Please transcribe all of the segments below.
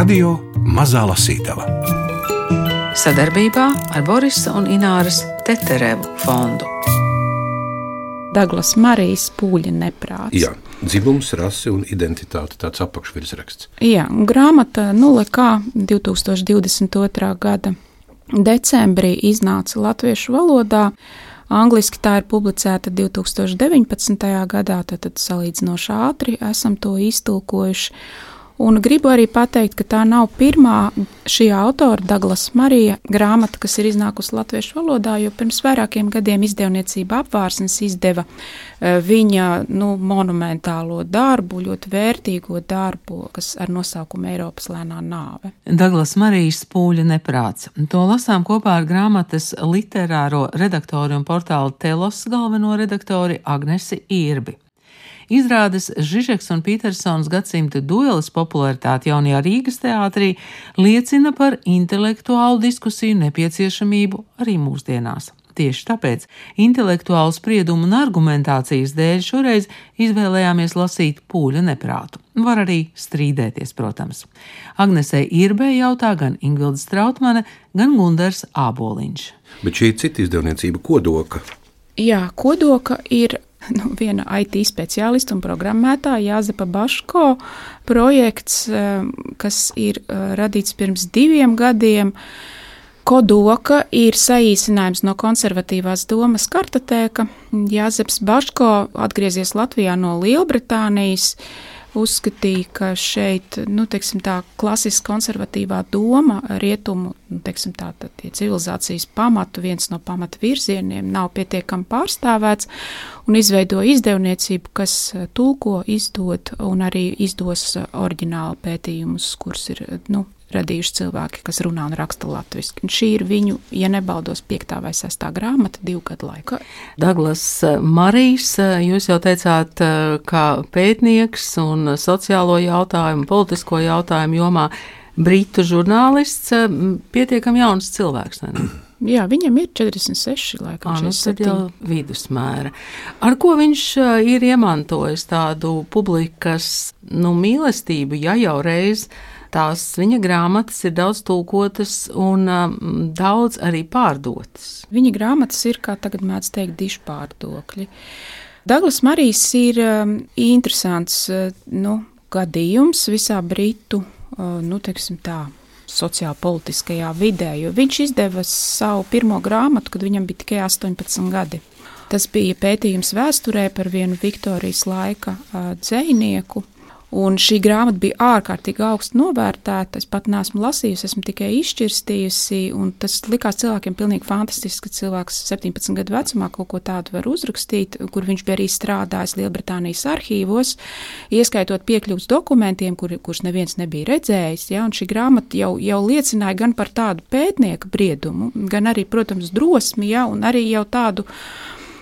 Radio Mazā Lasītava sadarbībā ar Borisa un Ināras Teterevu fondu. Daglas Marijas pūļa neprāts. Jā, dzimums, rase un identitāte tāds apakšvirsraksts. Jā, un grāmata Nulle kā 2022. gada decembrī iznāca latviešu valodā. Angliski tā ir publicēta 2019. gadā, tad, tad salīdzinoši ātri esam to iztulkojuši. Un gribu arī pateikt, ka tā nav pirmā šī autora, Douglas Marija, grāmata, kas ir iznākusi latviešu valodā, jo pirms vairākiem gadiem izdevniecība apvārsnes izdeva eh, viņa nu, monumentālo darbu, ļoti vērtīgo darbu, kas ar nosaukumu Eiropas lēnā nāve. Douglas Marijas pūļa neprāts. To lasām kopā ar grāmatas literāro redaktoru un portāla Telos galveno redaktori Agnesi Irbi. Izrādes Žižeks un Petersons gadsimta duelis popularitāte jaunajā Rīgas teātrī liecina par intelektuālu diskusiju nepieciešamību arī mūsdienās. Tieši tāpēc intelektuālu spriedumu un argumentācijas dēļ šoreiz izvēlējāmies lasīt pūļa neprātu. Var arī strīdēties, protams. Agnesei Irbē jautā gan Ingvilda Strautmane, gan Gundars Āboliņš. Bet šī ir cita izdevniecība kodoka. Jā, kodoka ir nu, viena IT speciālista un programmētāja Jāzepa Baško projekts, eh, kas ir eh, radīts pirms diviem gadiem. Kodoka ir saīsinājums no konservatīvās domas kartotēka. Jāzeps Baško atgriezies Latvijā no Lielbritānijas. Uh, uzskatīja, ka šeit nu, teiksim, tā klasiska konservatīvā doma, rietumu nu, teiksim, tā, civilizācijas pamatu, viens no pamata virzieniem nav pietiekami pārstāvēts, un izveidoja izdevniecību, kas tulko, izdod un arī izdos oriģinālu pētījumus, kurus ir nu, radījuši cilvēki, kas runā un raksta latviešu. Šī ir viņu, ja nebaldos, piektā vai sestā grāmata divu gadu laikā. Daglas eh, Marijs, eh, jūs jau teicāt, eh, kā pētnieks un sociālo jautājumu, politisko jautājumu jomā, britu žurnālists, pietiekami jauns cilvēks. Ne? Jā, viņam ir 46, laikam, à, nu, tad jau vidusmēra. Ar ko viņš ir iemantojis tādu publikas nu, mīlestību, ja jau reiz tās viņa grāmatas ir daudz tulkotas un um, daudz arī pārdotas. Viņa grāmatas ir, kā tagad mēdz teikt, dišpārdokļi. Daglas Marijs ir um, interesants uh, nu, gadījums visā Britu, uh, nu, teiksim tā, sociālpolitiskajā vidē, jo viņš izdeva savu pirmo grāmatu, kad viņam bija tikai 18 gadi. Tas bija pētījums vēsturē par vienu Viktorijas laika uh, dzēnieku, Un šī grāmata bija ārkārtīgi augstu novērtēta. Es pat neesmu lasījusi, esmu tikai izšķirstījusi. Tas likās cilvēkiem pilnīgi fantastiski, ka cilvēks 17 gadu vecumā kaut ko tādu var uzrakstīt, kur viņš bija arī strādājis Lielbritānijas arhīvos, ieskaitot piekļuvus dokumentiem, kur, kurus neviens nebija redzējis. Ja? Un šī grāmata jau, jau liecināja gan par tādu pētnieku briedumu, gan arī, protams, drosmi, ja? un arī jau tādu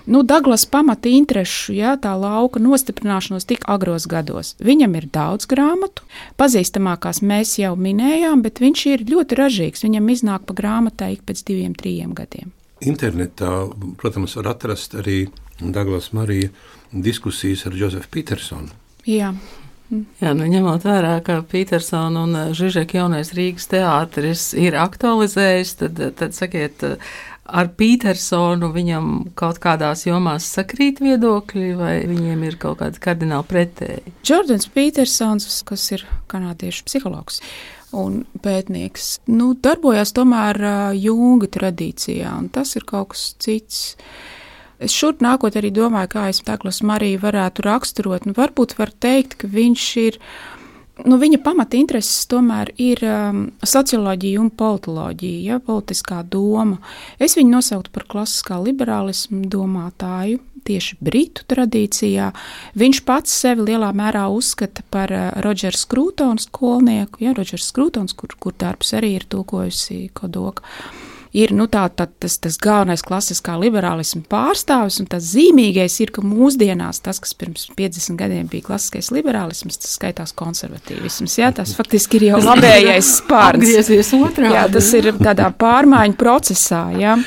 nu, Daglas pamata interešu, ja, tā lauka nostiprināšanos tik agros gados. Viņam ir daudz grāmatu, pazīstamākās mēs jau minējām, bet viņš ir ļoti ražīgs. Viņam iznāk pa grāmatai ik pēc diviem, trim gadiem. Internetā, protams, var atrast arī Daglas Marija diskusijas ar Josefu Petersonu. Jā. Jā, nu, ņemot vērā, ka Petersona un Žižeka jaunais Rīgas teātris ir aktualizējis, tad, tad sakiet, ar Petersonu viņam kaut kādās jomās sakrīt viedokļi, vai viņiem ir kaut kādi kardināli pretēji? Jordans Petersons, kas ir kanādiešu psihologs. Un pētnieks nu, darbojās tomēr Junga tradīcijā, un tas ir kaut kas cits. Es šurp nākot arī domāju, kā es Daglas Mariju varētu raksturot. Nu, varbūt var teikt, ka viņš ir nu, viņa pamata intereses tomēr ir um, socioloģija un politoloģija, ja, politiskā doma. Es viņu nosauktu par klasiskā liberālismu domātāju. Tieši britu tradīcijā viņš pats sevi lielā mērā uzskata par uh, Rodžers Skrūtonu skolnieku. Ja, Rodžers Skrūtons, kur, kur darbs arī ir tulkojusi Kodoka. Uh, ir nu, tā, tā, tas, tas galvenais klasiskā liberālisma pārstāvis, un tas zīmīgais ir, ka mūsdienās tas, kas pirms 50 gadiem bija klasiskais liberālisms, tas skaitās konservatīvisms. Jā, tas faktiski ir jau labējais spārns. Jā, tas ir tādā pārmaiņu procesā. Jā.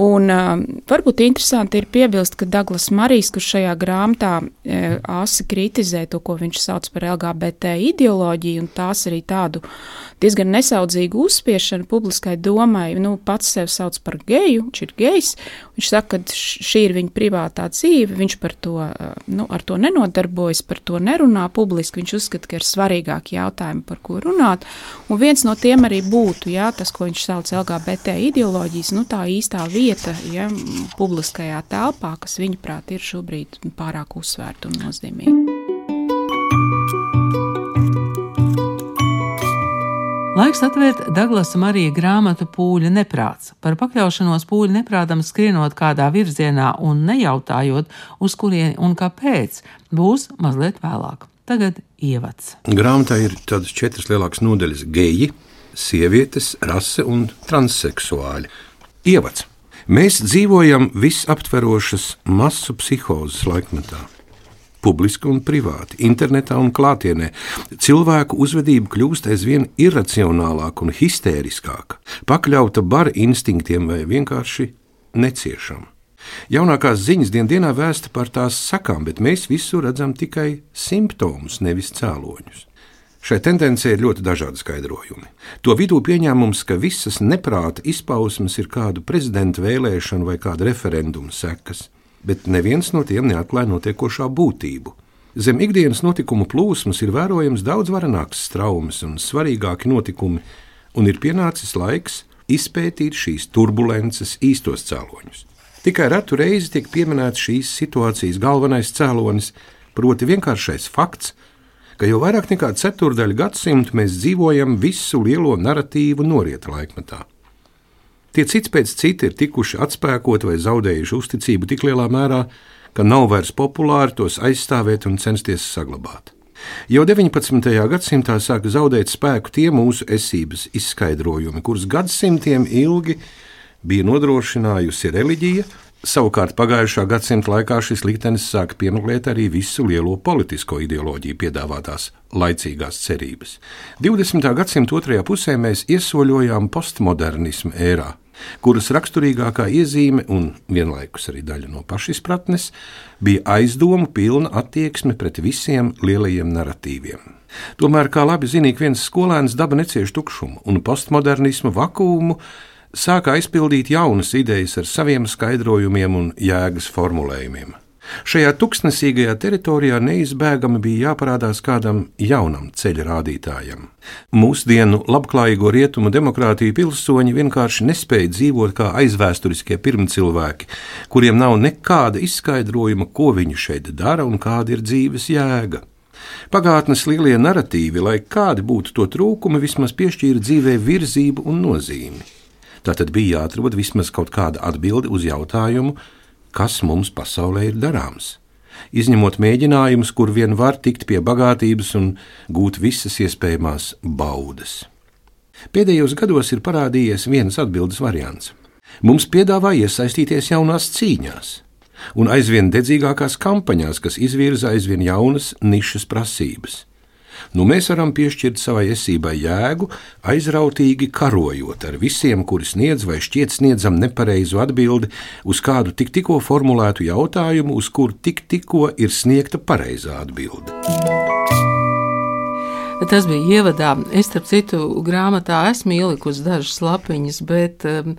Un, uh, varbūt interesanti ir piebilst, ka Douglas Marijs, kurš šajā grāmatā e, asi kritizē to, ko viņš sauc par LGBT ideoloģiju, un tās arī tādu diezgan nesaudzīgu uzspiešanu publiskai domai, nu, pats sev sauc par geju, viņš ir gejs, viņš saka, ka šī ir viņa privātā dzīve, viņš par to, nu, ar to nenodarbojas, par to nerunā publiski, viņš uzskata, ka ir svarīgāki jautājumi, par ko runāt, un viens no tiem arī būtu, jā, tas, ko viņš sauc LGBT ideoloģijas, nu, tā īstā vieta, vieta ja, publiskajā telpā, kas viņaprāt ir šobrīd pārāk uzsvērta un nozīmīga. Laiks atvērt Douglasa Marija grāmatu Pūļa neprāts. Par pakļaušanos pūļa neprātam skrienot kādā virzienā un nejautājot, uz kurieni un kāpēc, būs mazliet vēlāk. Tagad ievads. Grāmatā ir tādas četras lielākas nodaļas - geji, sievietes, rase un transseksuāļi. Ievads. Mēs dzīvojam visaptverošas masu psihozes laikmetā. Publiski un privāti, internetā un klātienē cilvēku uzvedība kļūst aizvien iracionālāka un histēriskāka, pakļauta bara instinktiem vai vienkārši neciešama. Jaunākās ziņas dien dienā vēsta par tās sakām, bet mēs visu redzam tikai simptomus, nevis cēloņus. Šai tendencei ir ļoti dažādi skaidrojumi. To vidū pieņēmums, ka visas neprāta izpausmes ir kādu prezidenta vēlēšanu vai kāda referenduma sekas, bet neviens no tiem neatklāja notiekošā būtību. Zem ikdienas notikumu plūsmas ir vērojams daudz varenāks straumes un svarīgāki notikumi, un ir pienācis laiks izpētīt šīs turbulences īstos cēloņus. Tikai retu reizi tiek pieminēts šīs situācijas galvenais cēlonis, proti vienkāršais fakts, ka jau vairāk nekā ceturdaļu gadsimtu mēs dzīvojam visu lielo narratīvu norieta laikmetā. Tie cits pēc cita ir tikuši atspēkoti vai zaudējuši uzticību tik lielā mērā, ka nav vairs populāri tos aizstāvēt un censties saglabāt. Jau 19. gadsimtā sāka zaudēt spēku tie mūsu esības izskaidrojumi, kurus gadsimtiem ilgi bija nodrošinājusi reliģija, Savukārt pagājušā gadsimta laikā šis liktenis sāka piemeklēt arī visu lielo politisko ideoloģiju piedāvātās laicīgās cerības. 20. gadsimta otrajā pusē mēs iesoļojām postmodernismu ērā, kuras raksturīgākā iezīme un vienlaikus arī daļa no pašizpratnes bija aizdomu pilna attieksme pret visiem lielajiem narratīviem. Tomēr, kā labi zina viens skolēns, daba necieš tukšumu un postmodernismu vakumu sāka aizpildīt jaunas idejas ar saviem skaidrojumiem un jēgas formulējumiem. Šajā tuksnesīgajā teritorijā neizbēgami bija jāparādās kādam jaunam ceļa rādītājam. Mūsdienu labklājīgo rietumu demokrātiju pilsoņi vienkārši nespēja dzīvot kā aizvēsturiskie pirmcilvēki, kuriem nav nekāda izskaidrojuma, ko viņi šeit dara un kāda ir dzīves jēga. Pagātnes lielie narratīvi, lai kādi būtu to trūkumi, vismaz piešķīra dzīvē virzību un nozīmi. Tātad bija jāatrod vismaz kaut kāda atbilde uz jautājumu, kas mums pasaulē ir darāms. Izņemot mēģinājumus, kur vien var tikt pie bagātības un gūt visas iespējamās baudas. Pēdējos gados ir parādījies viens atbildes variants. Mums piedāvā iesaistīties jaunās cīņās, un aizvien dedzīgākās kampaņās, kas izvirza aizvien jaunas nišas prasības. Nu, mēs varam piešķirt savai esībai jēgu, aizrautīgi karojot ar visiem, kuri sniedz vai šķiet sniedzam nepareizu atbildi uz kādu tik tikko formulētu jautājumu, uz kuru tik tikko ir sniegta pareizā atbilde. Tas bija ievadā. Es, starp citu, grāmatā esmu ielikusi dažas lapiņas, bet um,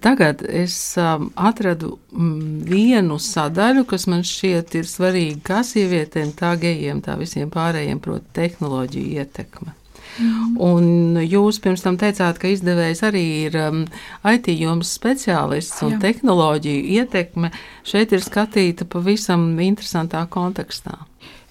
Tagad es um, atradu mm, vienu sadaļu, kas man šķiet ir svarīga kā sievietēm, tā gejiem, tā visiem pārējiem, proti, tehnoloģiju ietekme. Mm. Un jūs pirms tam teicāt, ka izdevējs arī ir um, IT jomas speciālists un Jā. tehnoloģiju ietekme šeit ir skatīta pavisam interesantā kontekstā.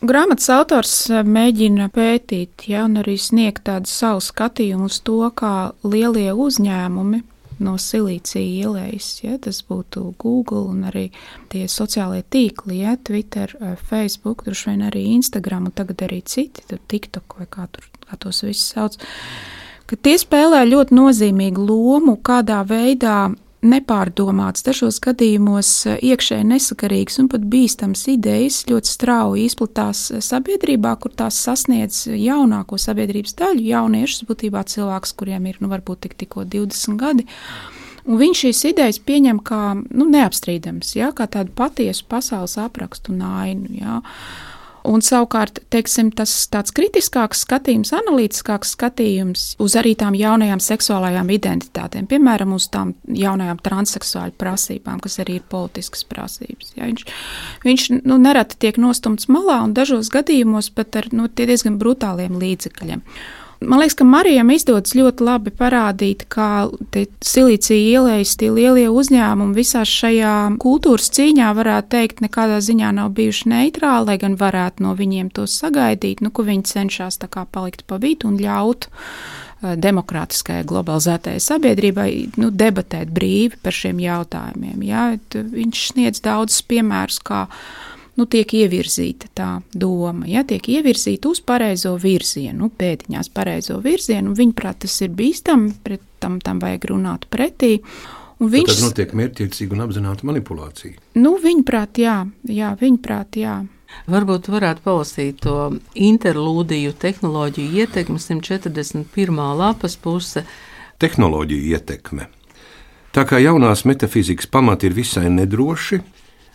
Grāmatas autors uh, mēģina pētīt, ja, un arī sniegt tādu savu skatījumu uz to, kā lielie uzņēmumi no silīcija ielējas. Ja, tas būtu Google un arī tie sociālie tīkli, ja, Twitter, eh, Facebook, droši vien arī Instagram un tagad arī citi, TikTok vai kā, tur, kā tos visus sauc. Tie spēlē ļoti nozīmīgu lomu, kādā veidā nepārdomāts, dažos gadījumos eh, iekšēji nesakarīgs un pat bīstams idejas ļoti strauji izplatās eh, sabiedrībā, kur tās sasniedz jaunāko sabiedrības daļu, jauniešus, būtībā cilvēkus, kuriem ir nu, varbūt tik, tikko 20 gadi. Un viņš šīs idejas pieņem kā nu, neapstrīdams, ja, kā tādu patiesu pasaules aprakstu un ainu. Ja. Un savukārt, teiksim, tas tāds kritiskāks skatījums, analītiskāks skatījums uz arī tām jaunajām seksuālajām identitātēm, piemēram, uz tām jaunajām transseksuāļu prasībām, kas arī ir politiskas prasības. Ja, viņš viņš nu, nereti tiek nostumts malā un dažos gadījumos pat ar nu, diezgan brutāliem līdzekļiem. Man liekas, ka Marijam izdodas ļoti labi parādīt, kā silīcija ielējas tie lielie uzņēmumi visā šajā kultūras cīņā, varētu teikt, nekādā ziņā nav bijuši neitrāli, lai gan varētu no viņiem to sagaidīt, nu, ka viņi cenšas tā kā palikt pa vidu un ļaut eh, demokrātiskajai globalizētajai sabiedrībai nu, debatēt brīvi par šiem jautājumiem. Jā. Viņš sniedz daudzus piemērus, kā nu, tiek ievirzīta tā doma, ja tiek ievirzīta uz pareizo virzienu, nu, pēdiņās pareizo virzienu, un viņuprāt, tas ir bīstami, pret tam, tam vajag runāt pretī. Un viņš... Tad notiek mērķiecīga un apzināta manipulācija. Nu, viņuprāt, jā, jā, viņuprāt, jā. Varbūt varētu palasīt to interlūdiju tehnoloģiju ietekmi 141. lapas puse. Tehnoloģiju ietekme. Tā kā jaunās metafizikas pamati ir visai nedroši,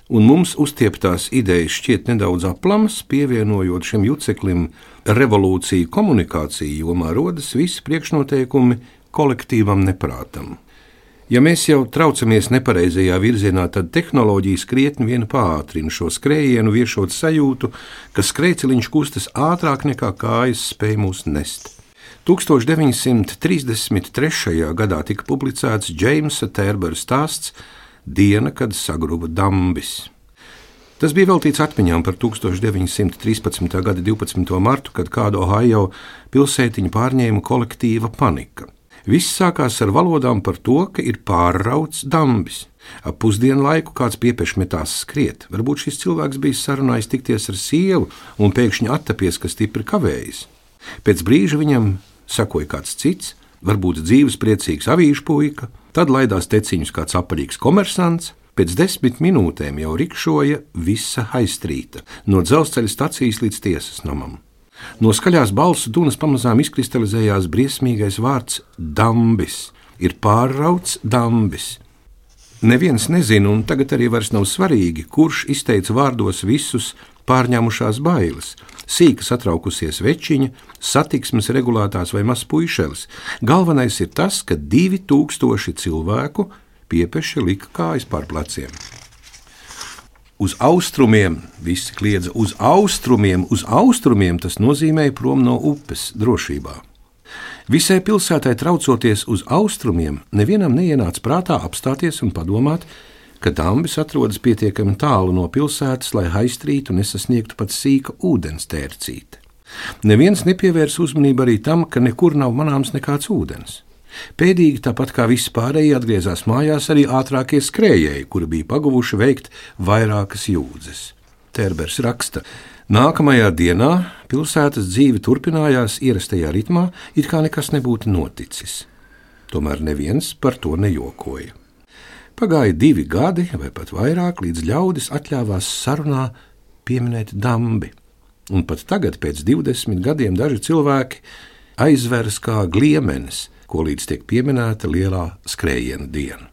un mums uztieptās idejas šķiet nedaudz aplamas, pievienojot šim juceklim revolūciju komunikāciju jomā, rodas visi priekšnoteikumi kolektīvam neprātam. Ja mēs jau traucamies nepareizajā virzienā, tad tehnoloģijas krietni vien pātrina šo skrējienu, viešot sajūtu, ka skrejceliņš kustas ātrāk nekā kājas spēj mūs nest. 1933. gadā tika publicēts Džeimsa Tērbera stāsts diena, kad sagruba dambis. Tas bija veltīts atmiņām par 1913. gada 12. martu, kad kādu Ohio pilsētiņu pārņēma kolektīva panika. Viss sākās ar valodām par to, ka ir pārrauts dambis. Ap pusdienu laiku kāds piepieši metās skriet. Varbūt šis cilvēks bija sarunājis tikties ar sievu un pēkšņi attapies, ka stipri kavējas. Pēc brīža viņam sekoja kāds cits, varbūt dzīves priecīgs avīšu puika, Tad laidās teciņus kāds apaļīgs komersants. Pēc desmit minūtēm jau rikšoja visa aizstrīta, no dzelzceļa stacijas līdz tiesas namam. No skaļās balsu tunas pamazām izkristalizējās briesmīgais vārds dambis. Ir pārrauts dambis. Neviens nezina, un tagad arī vairs nav svarīgi, kurš izteica vārdos visus pārņēmušās bailes, sīka satraukusies večiņa, satiksmes regulētās vai mazs puišelis. Galvenais ir tas, ka divi tūkstoši cilvēku piepeši lika kājas pār pleciem. Uz austrumiem, visi kliedza uz austrumiem, uz austrumiem tas nozīmēja prom no upes drošībā. Visai pilsētai traucoties uz austrumiem, nevienam neienāca prātā apstāties un padomāt, ka dambis atrodas pietiekami tālu no pilsētas, lai aizstrītu nesasniegtu pat sīka ūdens tērcīte. Neviens nepievērs uzmanību arī tam, ka nekur nav manāms nekāds ūdens. Pēdīgi, tāpat kā visi pārējie, atgriezās mājās arī ātrākie skrējēji, kuri bija paguvuši veikt vairākas jūdzes. Terbers raksta, Nākamajā dienā pilsētas dzīve turpinājās ierastajā ritmā, it kā nekas nebūtu noticis. Tomēr neviens par to nejokoja. Pagāja divi gadi, vai pat vairāk, līdz ļaudis atļāvās sarunā pieminēt dambi. Un pat tagad, pēc 20 gadiem, daži cilvēki aizveras kā gliemenis, ko līdz tiek pieminēta lielā skrējiena diena.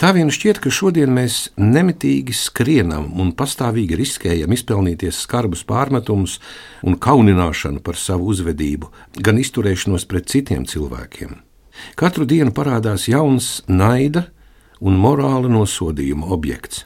Tā vien šķiet, ka šodien mēs nemitīgi skrienam un pastāvīgi riskējam izpelnīties skarbus pārmetumus un kaunināšanu par savu uzvedību, gan izturēšanos pret citiem cilvēkiem. Katru dienu parādās jauns naida un morāla nosodījuma objekts.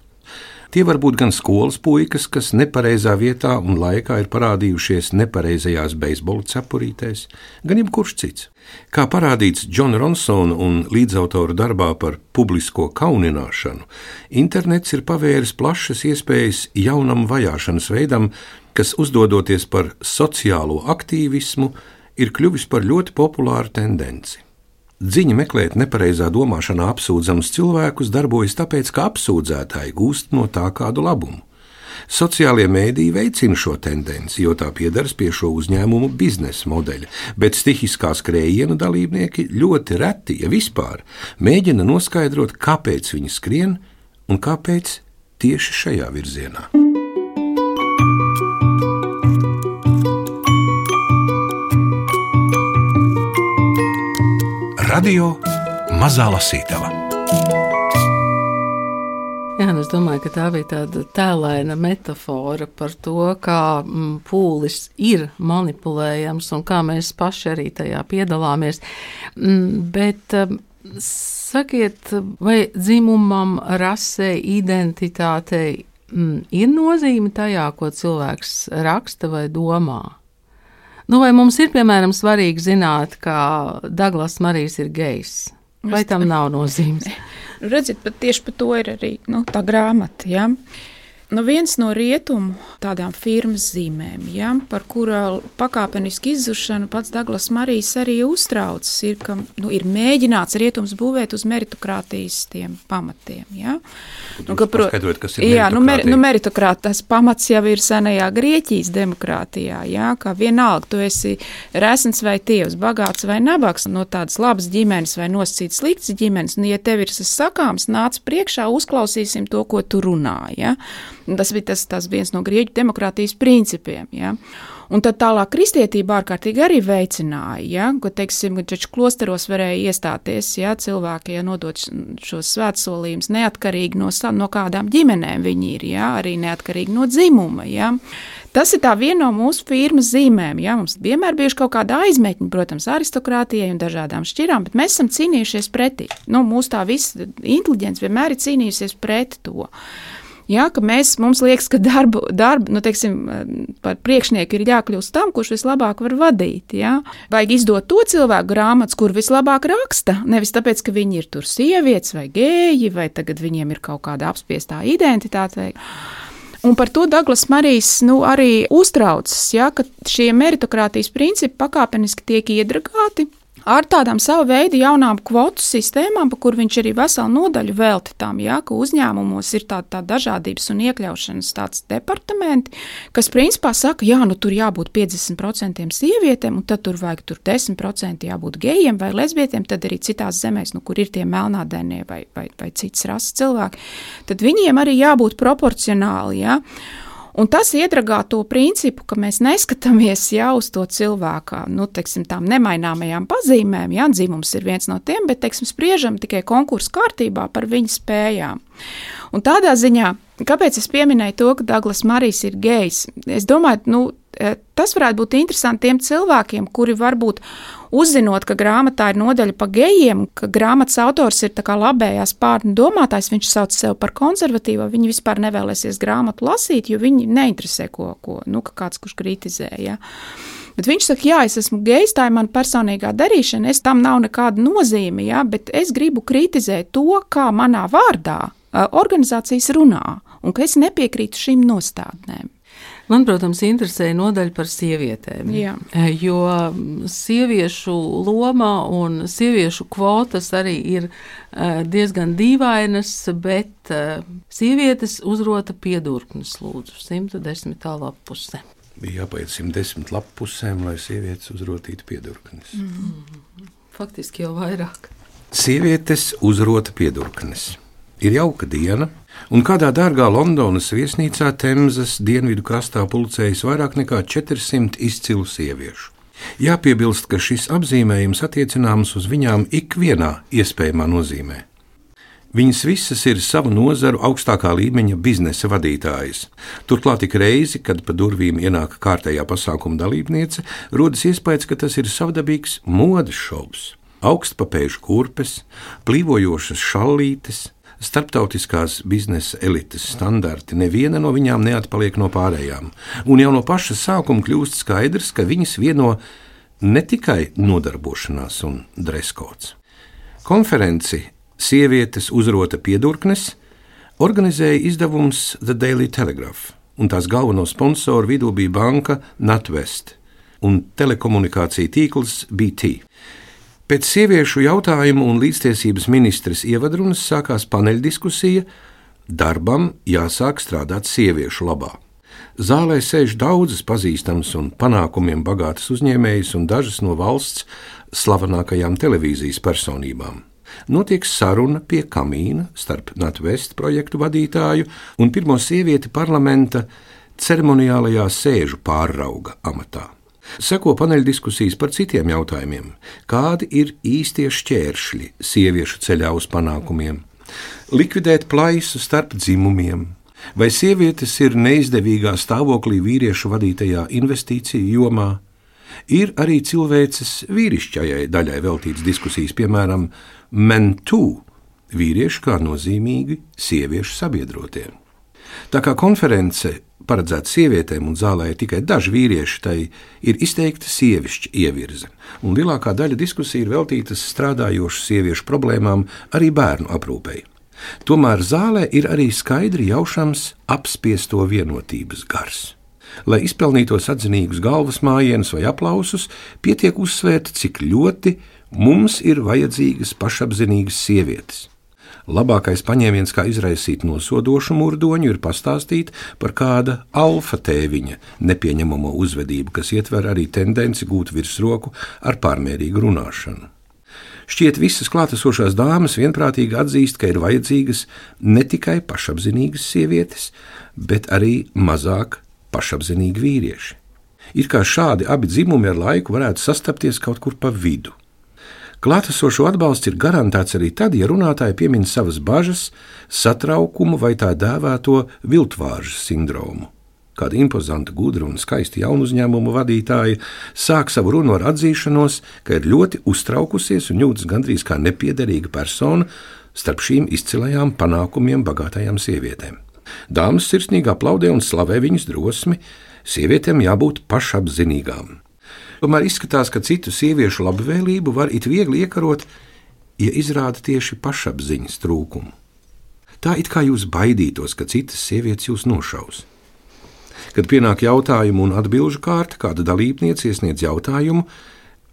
Tie var būt gan skolas puikas, kas nepareizā vietā un laikā ir parādījušies nepareizajās beisbola cepurītēs, gan jebkurš cits. Kā parādīts Džona Ronsona un līdzautora darbā par publisko kaunināšanu, internets ir pavēris plašas iespējas jaunam vajāšanas veidam, kas, uzdodoties par sociālo aktīvismu, ir kļuvis par ļoti populāru tendenci. Dziņa meklēt nepareizā domāšanā apsūdzamus cilvēkus darbojas tāpēc, ka apsūdzētāji gūst no tā kādu labumu. Sociālie mēdīji veicina šo tendenci, jo tā piedaras pie šo uzņēmumu biznesa modeļa, bet stihiskā skrējiena dalībnieki ļoti reti, ja vispār, mēģina noskaidrot, kāpēc viņi skrien un kāpēc tieši šajā virzienā. Radio Mazā lasītava. Jā, es domāju, ka tā bija tāda tēlaina metāfora par to, kā mm, pūlis ir manipulējams un kā mēs paši arī tajā piedalāmies. Mm, bet mm, sakiet, vai dzimumam, rasei, identitātei ir nozīme tajā, ko cilvēks raksta vai domā? Nu, vai mums ir, piemēram, svarīgi zināt, ka Douglas Marijs ir gejs? Vai tam nav nozīmes? Redziet, pat tieši par to ir arī nu, tā grāmata. Ja? Nu, viens no rietumu tādām firmas zīmēm, ja, par kura pakāpenisku izzušanu pats Douglas Marijs arī uztraucas, ir, ka nu, ir mēģināts rietums būvēt uz meritokrātijas pamatiem. Ja. Nu, ka, pro, kas ir jā, nu, mer, nu, meritokrātijas pamats jau ir senajā Grieķijas demokrātijā. Ja, kā vienalga, tu esi resns vai tievs, bagāts vai nabaks, no tādas labas ģimenes vai nosacītas sliktas ģimenes. Nu, ja tev ir tas sakāms, nāc priekšā, uzklausīsim to, ko tu runā. Ja. Tas bija tas, tas viens no grieķu demokrātijas principiem. Ja? Un tad tālāk kristietība ārkārtīgi arī veicināja, ja, ka, teiksim, taču klosteros varēja iestāties, ja cilvēki, ja nodot šos svētsolījumus neatkarīgi no, no kādām ģimenēm viņi ir, ja, arī neatkarīgi no dzimuma, ja. Tas ir viena no mūsu firmas zīmēm. Ja? Mums vienmēr bijuši kaut kāda aizmetņa, protams, aristokrātijai un dažādām šķirām, bet mēs esam cīnījušies pretī. Nu, mūsu tā visa inteliģence vienmēr ir cīnījusies pret to. Ja, mēs, mums liekas, ka darbu, darbu nu, teiksim, par priekšnieku ir jākļūst tam, kurš vislabāk var vadīt. Ja. Vajag izdot to cilvēku grāmatas, kur vislabāk raksta. Nevis tāpēc, ka viņi ir tur sievietes vai gēji, vai tagad viņiem ir kaut kāda apspiestā identitāte. Un par to Douglas Marijs nu, arī uztraucas, ja, ka šie meritokratīzes principi pakāpeniski tiek iedragāti ar tādām savu veidu jaunām kvotu sistēmām, pa kur viņš arī veselu nodaļu velti tam, ja, ka uzņēmumos ir tāda tā dažādības un iekļaušanas tāds departamenti, kas principā saka, jā, nu tur jābūt 50% sievietēm, un tad tur vajag tur 10% jābūt gejiem vai lesbietiem, tad arī citās zemēs, nu, kur ir tie melnādainie vai, vai, vai citas rases cilvēki, tad viņiem arī jābūt proporcionāli, ja. Un tas iedragā to principu, ka mēs neskatāmies jau uz to cilvēku, nu, teiksim, tām nemaināmajām pazīmēm. Jā, dzimums ir viens no tiem, bet, teiksim, spriežam tikai konkursu kārtībā par viņa spējām. Un tādā ziņā, kāpēc es pieminēju to, ka Douglas Marijs ir gejs? Es domāju, nu, tas varētu būt interesanti tiem cilvēkiem, kuri varbūt uzzinot, ka grāmatā ir nodaļa par gejiem, ka grāmatas autors ir labējās pārnu domātājs, viņš sauc sevi par konservatīvu, viņi vispār nevēlēsies grāmatu lasīt, jo viņi neinteresē, ko, ko nu, kāds kurš kritizē. Ja. Bet viņš saka, jā, es esmu gejs, tā ir mana personīgā darīšana, es tam nav nekāda nozīme, ja, bet es gribu kritizēt to, kā manā vārdā organizācijas runā, un ka es nepiekrītu šīm nostādnēm. Man, protams, interesēja nodaļa par sievietēm. Jā. E, jo sieviešu loma un sieviešu kvotas arī ir e, diezgan dīvainas, bet e, sievietes uzrota piedurknes, lūdzu, 110. lapuse. Bija jāpaiet 110 lapusēm, lai sievietes uzrotītu piedurknes. Mm -hmm. Faktiski jau vairāk. Sievietes uzrota piedurknes. Ir jauka diena, un kādā dārgā Londonas viesnīcā Temzas dienvidu krastā pulcējas vairāk nekā 400 izcilu sieviešu. Jāpiebilst, ka šis apzīmējums attiecināms uz viņām ikvienā iespējamā nozīmē. Viņas visas ir savu nozaru augstākā līmeņa biznesa vadītājas. Turklāt ik reizi, kad pa durvīm ienāk kārtējā pasākuma dalībniece, rodas iespējas, ka tas ir savdabīgs modes šovs. Augstpapēžu kurpes, plīvojošas šallītes, starptautiskās biznesa elites standarti, neviena no viņām neatpaliek no pārējām. Un jau no paša sākuma kļūst skaidrs, ka viņas vieno ne tikai nodarbošanās un dreskots. Konferenci Sievietes uzrota piedurknes organizēja izdevums The Daily Telegraph, un tās galveno sponsoru vidū bija banka NatWest un telekomunikācija tīkls BT. Pēc sieviešu jautājumu un līdztiesības ministres ievadrunas sākās paneļdiskusija Darbam jāsāk strādāt sieviešu labā. Zālē sēž daudzas pazīstamas un panākumiem bagātas uzņēmējas un dažas no valsts slavenākajām televīzijas personībām. Notiek saruna pie kamīna starp NatVest projektu vadītāju un pirmo sievieti parlamenta ceremoniālajā sēžu pārrauga amatā. Seko paneļdiskusijas par citiem jautājumiem. Kādi ir īstie šķēršļi sieviešu ceļā uz panākumiem? Likvidēt plaisu starp dzimumiem, vai sievietes ir neizdevīgā stāvoklī vīriešu vadītajā investīciju jomā? Ir arī cilvēces vīrišķajai daļai veltīts diskusijas, piemēram, mentū vīrieši kā nozīmīgi sieviešu sabiedrotie. Tā kā konference paredzēta sievietēm un zālē ir tikai daži vīrieši, tai ir izteikta sievišķa ievirze, un lielākā daļa diskusiju ir veltītas strādājošu sieviešu problēmām, arī bērnu aprūpei. Tomēr zālē ir arī skaidri jaušams apspiesto vienotības gars. Lai izpelnītos atzinīgus galvas mājienus vai aplausus, pietiek uzsvērt, cik ļoti mums ir vajadzīgas pašapziņīgas sievietes Labākais paņēmiens, kā izraisīt nosodošu murdoņu, ir pastāstīt par kāda alfa tēviņa nepieņemamo uzvedību, kas ietver arī tendenci gūt virsroku ar pārmērīgu runāšanu. Šķiet, visas klātesošās dāmas vienprātīgi atzīst, ka ir vajadzīgas ne tikai pašapziņīgas sievietes, bet arī mazāk pašapziņīgi vīrieši. Ir kā šādi abi dzimumi ar laiku varētu sastapties kaut kur pa vidu. Klātesošo atbalsts ir garantēts arī tad, ja runātāji piemin savas bažas, satraukumu vai tā dēvēto viltvāržas sindromu. Kāda impozanta, gudra un skaista jaunu uzņēmumu vadītāja sāk savu runu ar atzīšanos, ka ir ļoti uztraukusies un jūtas gandrīz kā nepiederīga persona starp šīm izcilajām panākumiem bagātajām sievietēm. Dāmas sirsnīgi aplaudē un slavē viņas drosmi, sievietēm jābūt pašapziņīgām. Tomēr izskatās, ka citu sieviešu labvēlību var it viegli iekarot, ja izrāda tieši pašapziņas trūkumu. Tā it kā jūs baidītos, ka citas sievietes jūs nošaus. Kad pienāk jautājumu un atbildžu kārta, kāda dalībniece iesniedz jautājumu,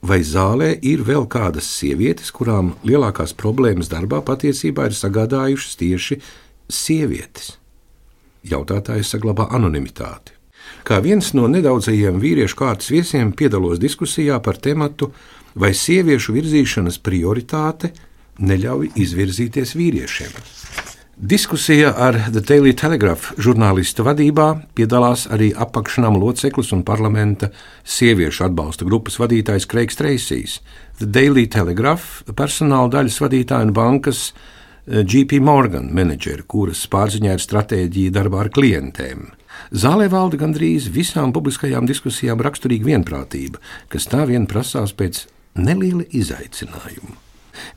vai zālē ir vēl kādas sievietes, kurām lielākās problēmas darbā patiesībā ir sagādājušas tieši sievietes. Jautātājs saglabā anonimitāti. Kā viens no nedaudzajiem vīriešu kārtas viesiem piedalos diskusijā par tematu, vai sieviešu virzīšanas prioritāte neļauj izvirzīties vīriešiem. Diskusijā ar The Daily Telegraph žurnālistu vadībā piedalās arī apakšnām loceklis un parlamenta sieviešu atbalsta grupas vadītājs Kreigs Treisijs, The Daily Telegraph personāla daļas vadītāja un bankas eh, JP Morgan menedžeri, kuras pārziņā ir stratēģija darbā ar klientiem. Zālē valda gandrīz visām publiskajām diskusijām raksturīga vienprātība, kas tā vien prasās pēc neliela izaicinājuma.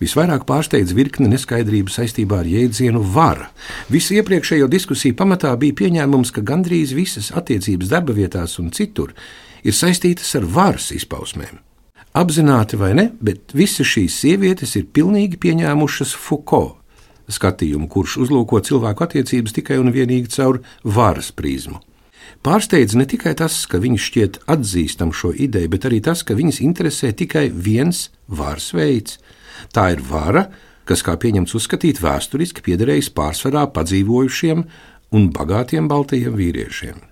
Visvairāk pārsteidz virkne neskaidrību saistībā ar jēdzienu vara. Visu iepriekšējo diskusiju pamatā bija pieņēmums, ka gandrīz visas attiecības darba vietās un citur ir saistītas ar varas izpausmēm. Apzināti vai ne, bet visas šīs sievietes ir pilnīgi pieņēmušas Foucault skatījumu, kurš uzlūko cilvēku attiecības tikai un vienīgi caur varas prizmu. Pārsteidz ne tikai tas, ka viņi šķiet atzīstam šo ideju, bet arī tas, ka viņas interesē tikai viens varas veids. Tā ir vara, kas, kā pieņemts uzskatīt, vēsturiski piederējis pārsvarā padzīvojušiem un bagātiem baltajiem vīriešiem.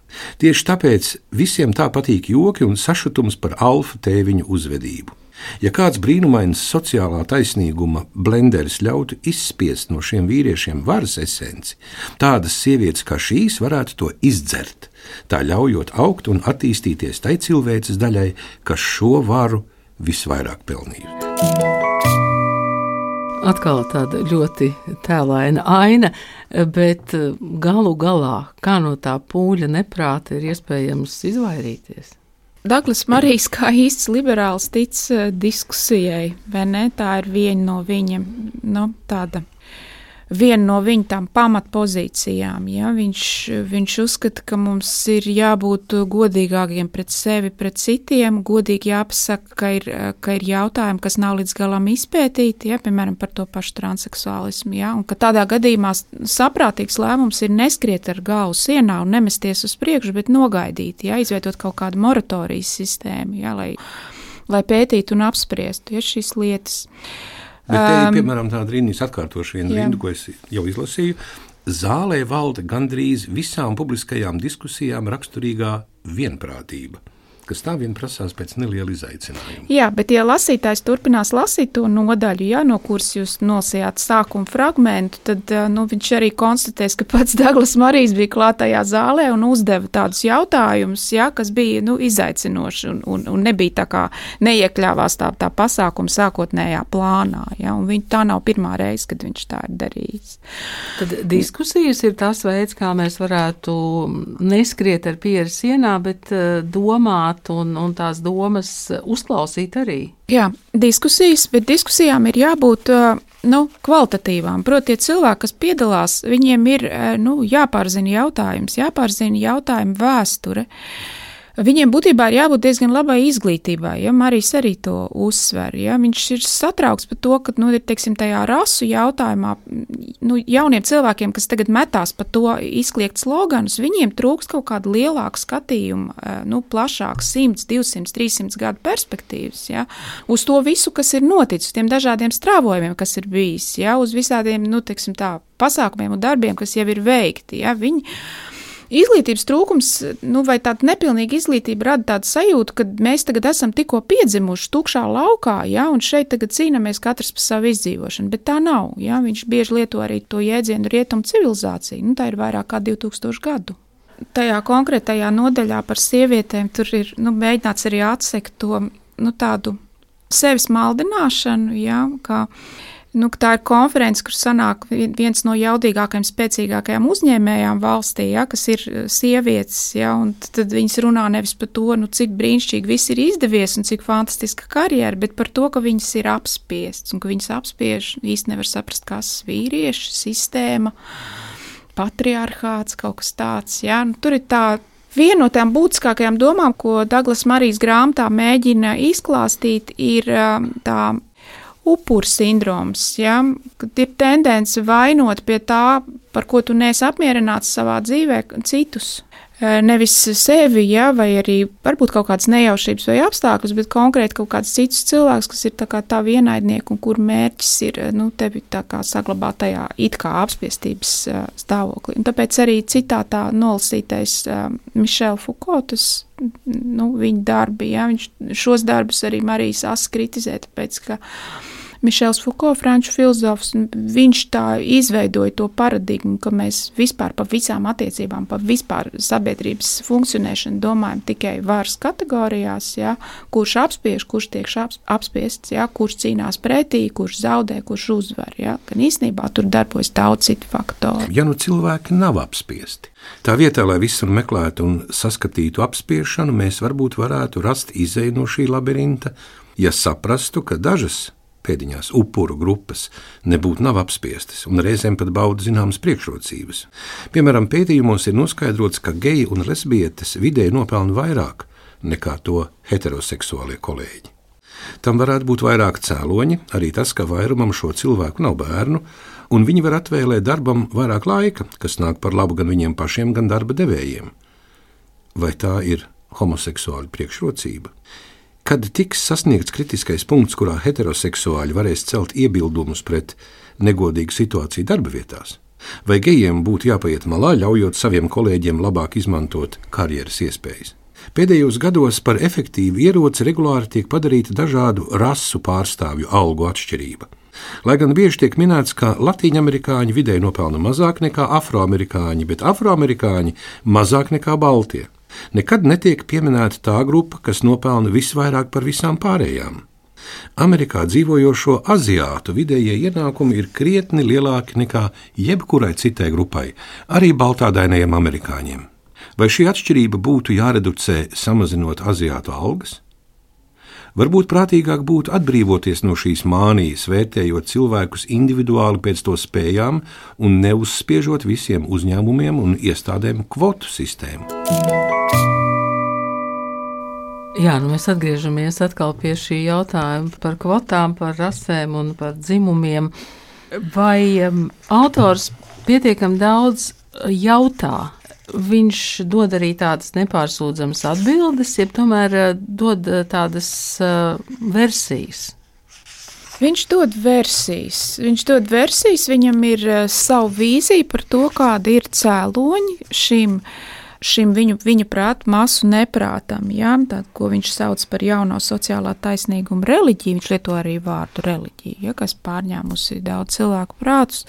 Tieši tāpēc visiem tā patīk joki un sašutums par alfa tēviņu uzvedību. Ja kāds brīnumains sociālā taisnīguma blenderis ļautu izspiest no šiem vīriešiem varas esenci, tādas sievietes kā šīs varētu to izdzert, tā ļaujot augt un attīstīties tai cilvēces daļai, kas šo varu visvairāk pelnījusi. Atkal tāda ļoti tēlaina aina, bet galu galā, kā no tā pūļa neprāta ir iespējams izvairīties? Daglas Marijas kā īsts liberāls tic eh, diskusijai, vai ne? Tā ir viena no viņa, nu, tāda viena no viņa tām pamatpozīcijām. Ja? Viņš, viņš uzskata, ka mums ir jābūt godīgākiem pret sevi, pret citiem, godīgi jāpasaka, ka ir, ka ir jautājumi, kas nav līdz galam izpētīti, ja? piemēram, par to pašu transseksuālismu. Ja? Un ka tādā gadījumā saprātīgs lēmums ir neskriet ar galvu sienā un nemesties uz priekšu, bet nogaidīt, ja? izveidot kaut kādu moratorijas sistēmu, ja? lai, lai pētītu un apspriestu ja? šīs lietas. Bet te ir piemēram tāda rindas atkārtoša viena rinda, ko es jau izlasīju. Zālē valda gandrīz visām publiskajām diskusijām raksturīgā vienprātība, kas tā vien prasās pēc neliela izaicinājuma. Jā, bet ja lasītājs turpinās lasīt to nodaļu, ja, no kuras jūs nolasījāt sākuma fragmentu, tad nu, viņš arī konstatēs, ka pats Daglas Marijs bija klātajā zālē un uzdeva tādus jautājumus, ja, kas bija nu, izaicinoši un, un, un nebija tā kā neiekļāvās tā, tā pasākuma sākotnējā plānā. Ja, viņ, tā nav pirmā reize, kad viņš tā ir darījis. Tad diskusijas ir tas veids, kā mēs varētu neskriet ar pieru sienā, bet domāt runāt un, un tās domas uzklausīt arī. Jā, diskusijas, bet diskusijām ir jābūt nu, kvalitatīvām. Proti, tie cilvēki, kas piedalās, viņiem ir nu, jāpārzina jautājums, jāpārzina jautājumu vēsture. Uh, Viņiem būtībā ir jābūt diezgan labai izglītībai, ja Marijas arī to uzsver. Ja? Viņš ir satraukts par to, ka nu, ir teiksim, tajā rasu jautājumā nu, jauniem cilvēkiem, kas tagad metās pa to izkliegt sloganus, viņiem trūks kaut kāda lielāka skatījuma, eh, nu, plašāka 100, 200, 300 gadu perspektīvas ja? uz to visu, kas ir noticis, tiem dažādiem strāvojumiem, kas ir bijis, ja? uz visādiem nu, teiksim, tā, pasākumiem un darbiem, kas jau ir veikti. Ja? Viņi, Izglītības trūkums, nu, vai tāda nepilnīga izglītība rada tādu sajūtu, ka mēs tagad esam tikko piedzimuši tukšā laukā, ja, un šeit tagad cīnāmies katrs par savu izdzīvošanu, bet tā nav, ja, viņš bieži lieto arī to jēdzienu rietumu civilizāciju, nu, tā ir vairāk kā 2000 gadu. Tajā konkrētajā nodaļā par sievietēm tur ir, nu, mēģināts arī atsekt to, nu, tādu sevis maldināšanu, ja, kā, Nu, tā ir konference, kur sanāk viens no jaudīgākajiem, spēcīgākajiem uzņēmējām valstī, ja, kas ir eh, sievietes. Ja, tad viņas runā nevis par to, nu, cik brīnišķīgi viss ir izdevies un cik fantastiska karjera, bet par to, ka viņas ir apspiestas un ka viņas apspiež īsti nevar saprast, kas ir vīrieši, sistēma, patriarchāts, kaut kas tāds. Ja. Nu, tur ir tā Viena no tām būtiskākajām domām, ko Douglas Marijas grāmatā mēģina izklāstīt, ir um, tā upuru sindroms, ja, ir tendence vainot pie tā, par ko tu neesi apmierināts savā dzīvē, citus. E, nevis sevi, ja, vai arī varbūt kaut kādas nejaušības vai apstākļus, bet konkrēti kaut kādus citus cilvēkus, kas ir tā kā tā vienaidnieki un kur mērķis ir, nu, tevi tā kā saglabāt tajā it kā apspiestības uh, stāvoklī. Un tāpēc arī citā tā nolasītais Mišela Foucault, tas, nu, viņa darbi, ja, viņš šos darbus arī Marijas Asa kritizē, tāpēc, ka uh, Mišels Fuko, franču filozofs, viņš tā izveidoja to paradigmu, ka mēs vispār par visām attiecībām, par vispār sabiedrības funkcionēšanu domājam tikai varas kategorijās, ja, kurš apspiež, kurš tiek apspiests, ja, kurš cīnās pretī, kurš zaudē, kurš uzvar. Ja, gan īstenībā tur darbojas daudz citu faktoru. Ja nu cilvēki nav apspiesti, tā vietā, lai visur meklētu un saskatītu apspiešanu, mēs varbūt varētu rast izēju no šī labirinta, ja saprastu, ka dažas pēdiņās upuru grupas nebūtu nav apspiestas un reizēm pat bauda zināmas priekšrocības. Piemēram, pētījumos ir noskaidrots, ka geji un lesbietes vidēji nopelna vairāk nekā to heteroseksuālie kolēģi. Tam varētu būt vairāk cēloņi, arī tas, ka vairumam šo cilvēku nav bērnu, un viņi var atvēlēt darbam vairāk laika, kas nāk par labu gan viņiem pašiem, gan darba devējiem. Vai tā ir homoseksuāla priekšrocība? Kad tiks sasniegts kritiskais punkts, kurā heteroseksuāļi varēs celt iebildumus pret negodīgu situāciju darba vietās, vai gejiem būtu jāpaiet malā, ļaujot saviem kolēģiem labāk izmantot karjeras iespējas? Pēdējos gados par efektīvu ieroci regulāri tiek padarīta dažādu rasu pārstāvju algu atšķirība. Lai gan bieži tiek minēts, ka latīņamerikāņi vidēji nopelna mazāk nekā afroamerikāņi, bet afroamerikāņi mazāk nekā baltie nekad netiek pieminēta tā grupa, kas nopelna visvairāk par visām pārējām. Amerikā dzīvojošo aziātu vidējie ienākumi ir krietni lielāki nekā jebkurai citai grupai, arī baltādainajiem amerikāņiem. Vai šī atšķirība būtu jāreducē, samazinot aziātu algas? Varbūt prātīgāk būtu atbrīvoties no šīs mānijas, vērtējot cilvēkus individuāli pēc to spējām un neuzspiežot visiem uzņēmumiem un iestādēm kvotu sistēmu. Jā, nu mēs atgriežamies atkal pie šī jautājuma par kvotām, par rasēm un par dzimumiem. Vai um, autors pietiekami daudz jautā? Viņš dod arī tādas nepārsūdzamas atbildes, jeb tomēr uh, dod uh, tādas uh, versijas. Viņš dod versijas. Viņš dod versijas, viņam ir uh, sava vīzija par to, kāda ir cēloņi šim uh, šim viņu, viņa prāta masu neprātam, ja, tā, ko viņš sauc par jauno sociālā taisnīguma reliģiju. Viņš lieto arī vārdu reliģija, ja, kas pārņēmusi daudz cilvēku prātus.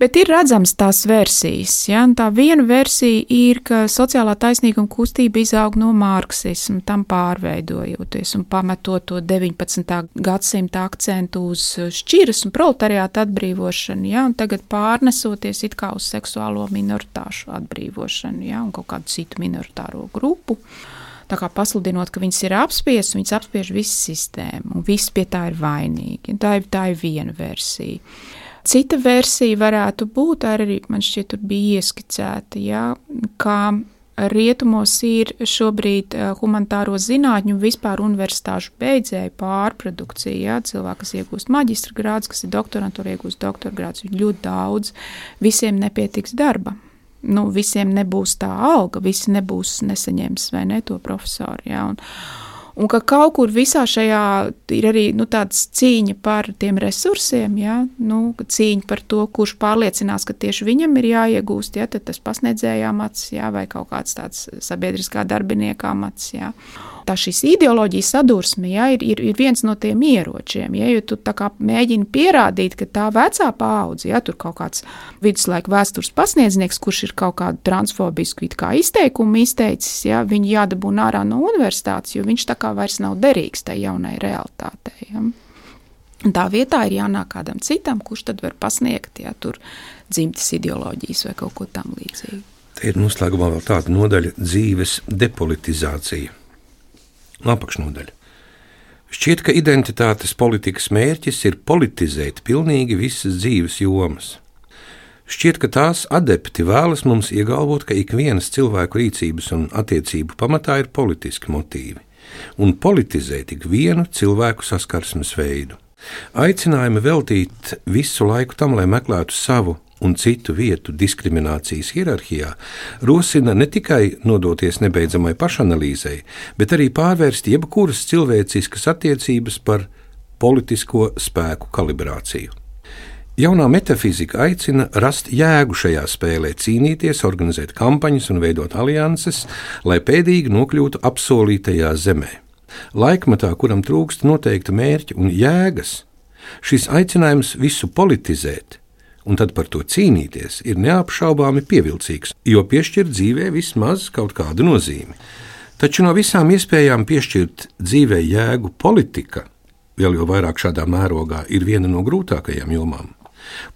Bet ir redzams tās versijas. Ja? Tā viena versija ir, ka sociālā taisnīguma kustība izaug no marksisma, tam pārveidojoties un pametot to 19. gadsimta akcentu uz šķiras un proletariāta atbrīvošanu, ja? un tagad pārnesoties it kā uz seksuālo minoritāšu atbrīvošanu ja? un kaut kādu citu minoritāro grupu. Tā kā pasludinot, ka viņas ir apspiestas, viņas apspiež visu sistēmu, un viss pie tā ir vainīgi. Tā ir, tā ir viena versija. Cita versija varētu būt arī, man šķiet, tur bija ieskicēta, ja, kā rietumos ir šobrīd eh, humanitāro zinātņu un vispār universitāšu beidzēju pārprodukcija. Ja, cilvēki, kas iegūst maģistra grādus, kas ir doktorantūra, iegūst doktora grādus, ir ļoti daudz, visiem nepietiks darba. Nu, visiem nebūs tā alga, visi nebūs nesaņems vai ne to profesoru. Ja, un, Un ka kaut kur visā šajā ir arī nu, tāds cīņa par tiem resursiem, ja? nu, cīņa par to, kurš pārliecinās, ka tieši viņam ir jāiegūst, ja? tas pasniedzējā amats ja? vai kaut kāds tāds sabiedriskā darbinieka amats. Ja? Tā šīs ideoloģijas sadursme ja, ir, ir, ir viens no tiem ieročiem. Ja, jo tu mēģini pierādīt, ka tā vecā paudze, ja tur kaut kāds viduslaika vēstures pasniedznieks, kurš ir kaut kādu transfobisku izteikumu izteicis, ja, viņu jādabūna ārā no universitātes, jo viņš tā kā vairs nav derīgs tai jaunai realitātei. Ja. Tā vietā ir jānāk kādam citam, kurš tad var pasniegt ja, dzimtas ideoloģijas vai kaut ko tamlīdzīgu. Te ir noslēgumā vēl tāda nodaļa - dzīves depolitizācija apakšnodaļa. Šķiet, ka identitātes politikas mērķis ir politizēt pilnīgi visas dzīves jomas. Šķiet, ka tās adepti vēlas mums iegalvot, ka ik vienas cilvēku rīcības un attiecību pamatā ir politiski motīvi, un politizēt ik vienu cilvēku saskarsmes veidu. Aicinājumi veltīt visu laiku tam, lai meklētu savu un citu vietu diskriminācijas hierarhijā rosina ne tikai nodoties nebeidzamai pašanalīzei, bet arī pārvērst jebkuras cilvēciskas attiecības par politisko spēku kalibrāciju. Jaunā metafizika aicina rast jēgu šajā spēlē, cīnīties, organizēt kampaņas un veidot alianses, lai pēdīgi nokļūtu apsolītajā zemē. Laikmatā, kuram trūkst noteikta mērķa un jēgas, šis aicinājums visu politizēt, un tad par to cīnīties ir neapšaubāmi pievilcīgs, jo piešķir dzīvē vismaz kaut kādu nozīmi. Taču no visām iespējām piešķirt dzīvē jēgu politika, vēl jau vairāk šādā mērogā, ir viena no grūtākajām jomām.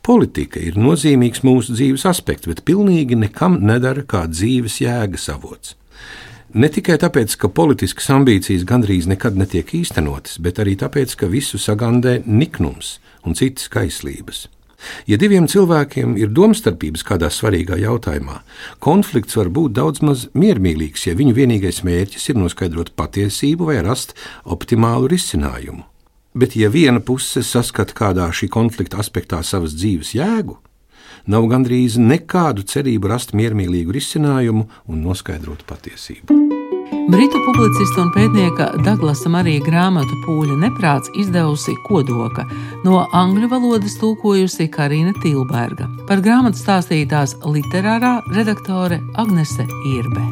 Politika ir nozīmīgs mūsu dzīves aspekts, bet pilnīgi nekam nedara kā dzīves jēgas avots. Ne tikai tāpēc, ka politiskas ambīcijas gandrīz nekad netiek īstenotas, bet arī tāpēc, ka visu sagandē niknums un citas kaislības. Ja diviem cilvēkiem ir domstarpības kādā svarīgā jautājumā, konflikts var būt daudz maz miermīlīgs, ja viņu vienīgais mērķis ir noskaidrot patiesību vai rast optimālu risinājumu. Bet, ja viena puse saskata kādā šī konflikta aspektā savas dzīves jēgu, nav gandrīz nekādu cerību rast miermīlīgu risinājumu un noskaidrot patiesību. Britu publicista un pētnieka Douglasa Marija grāmatu Pūļa neprāts izdevusi Kodoka, no angļu valodas tulkojusi Karina Tilberga. Par grāmatu stāstītās literārā redaktore Agnese Irbe.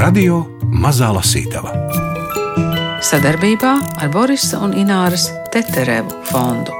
Radio Mazā Lasītava Sadarbībā ar Borisa un Ināras Teterevu fondu.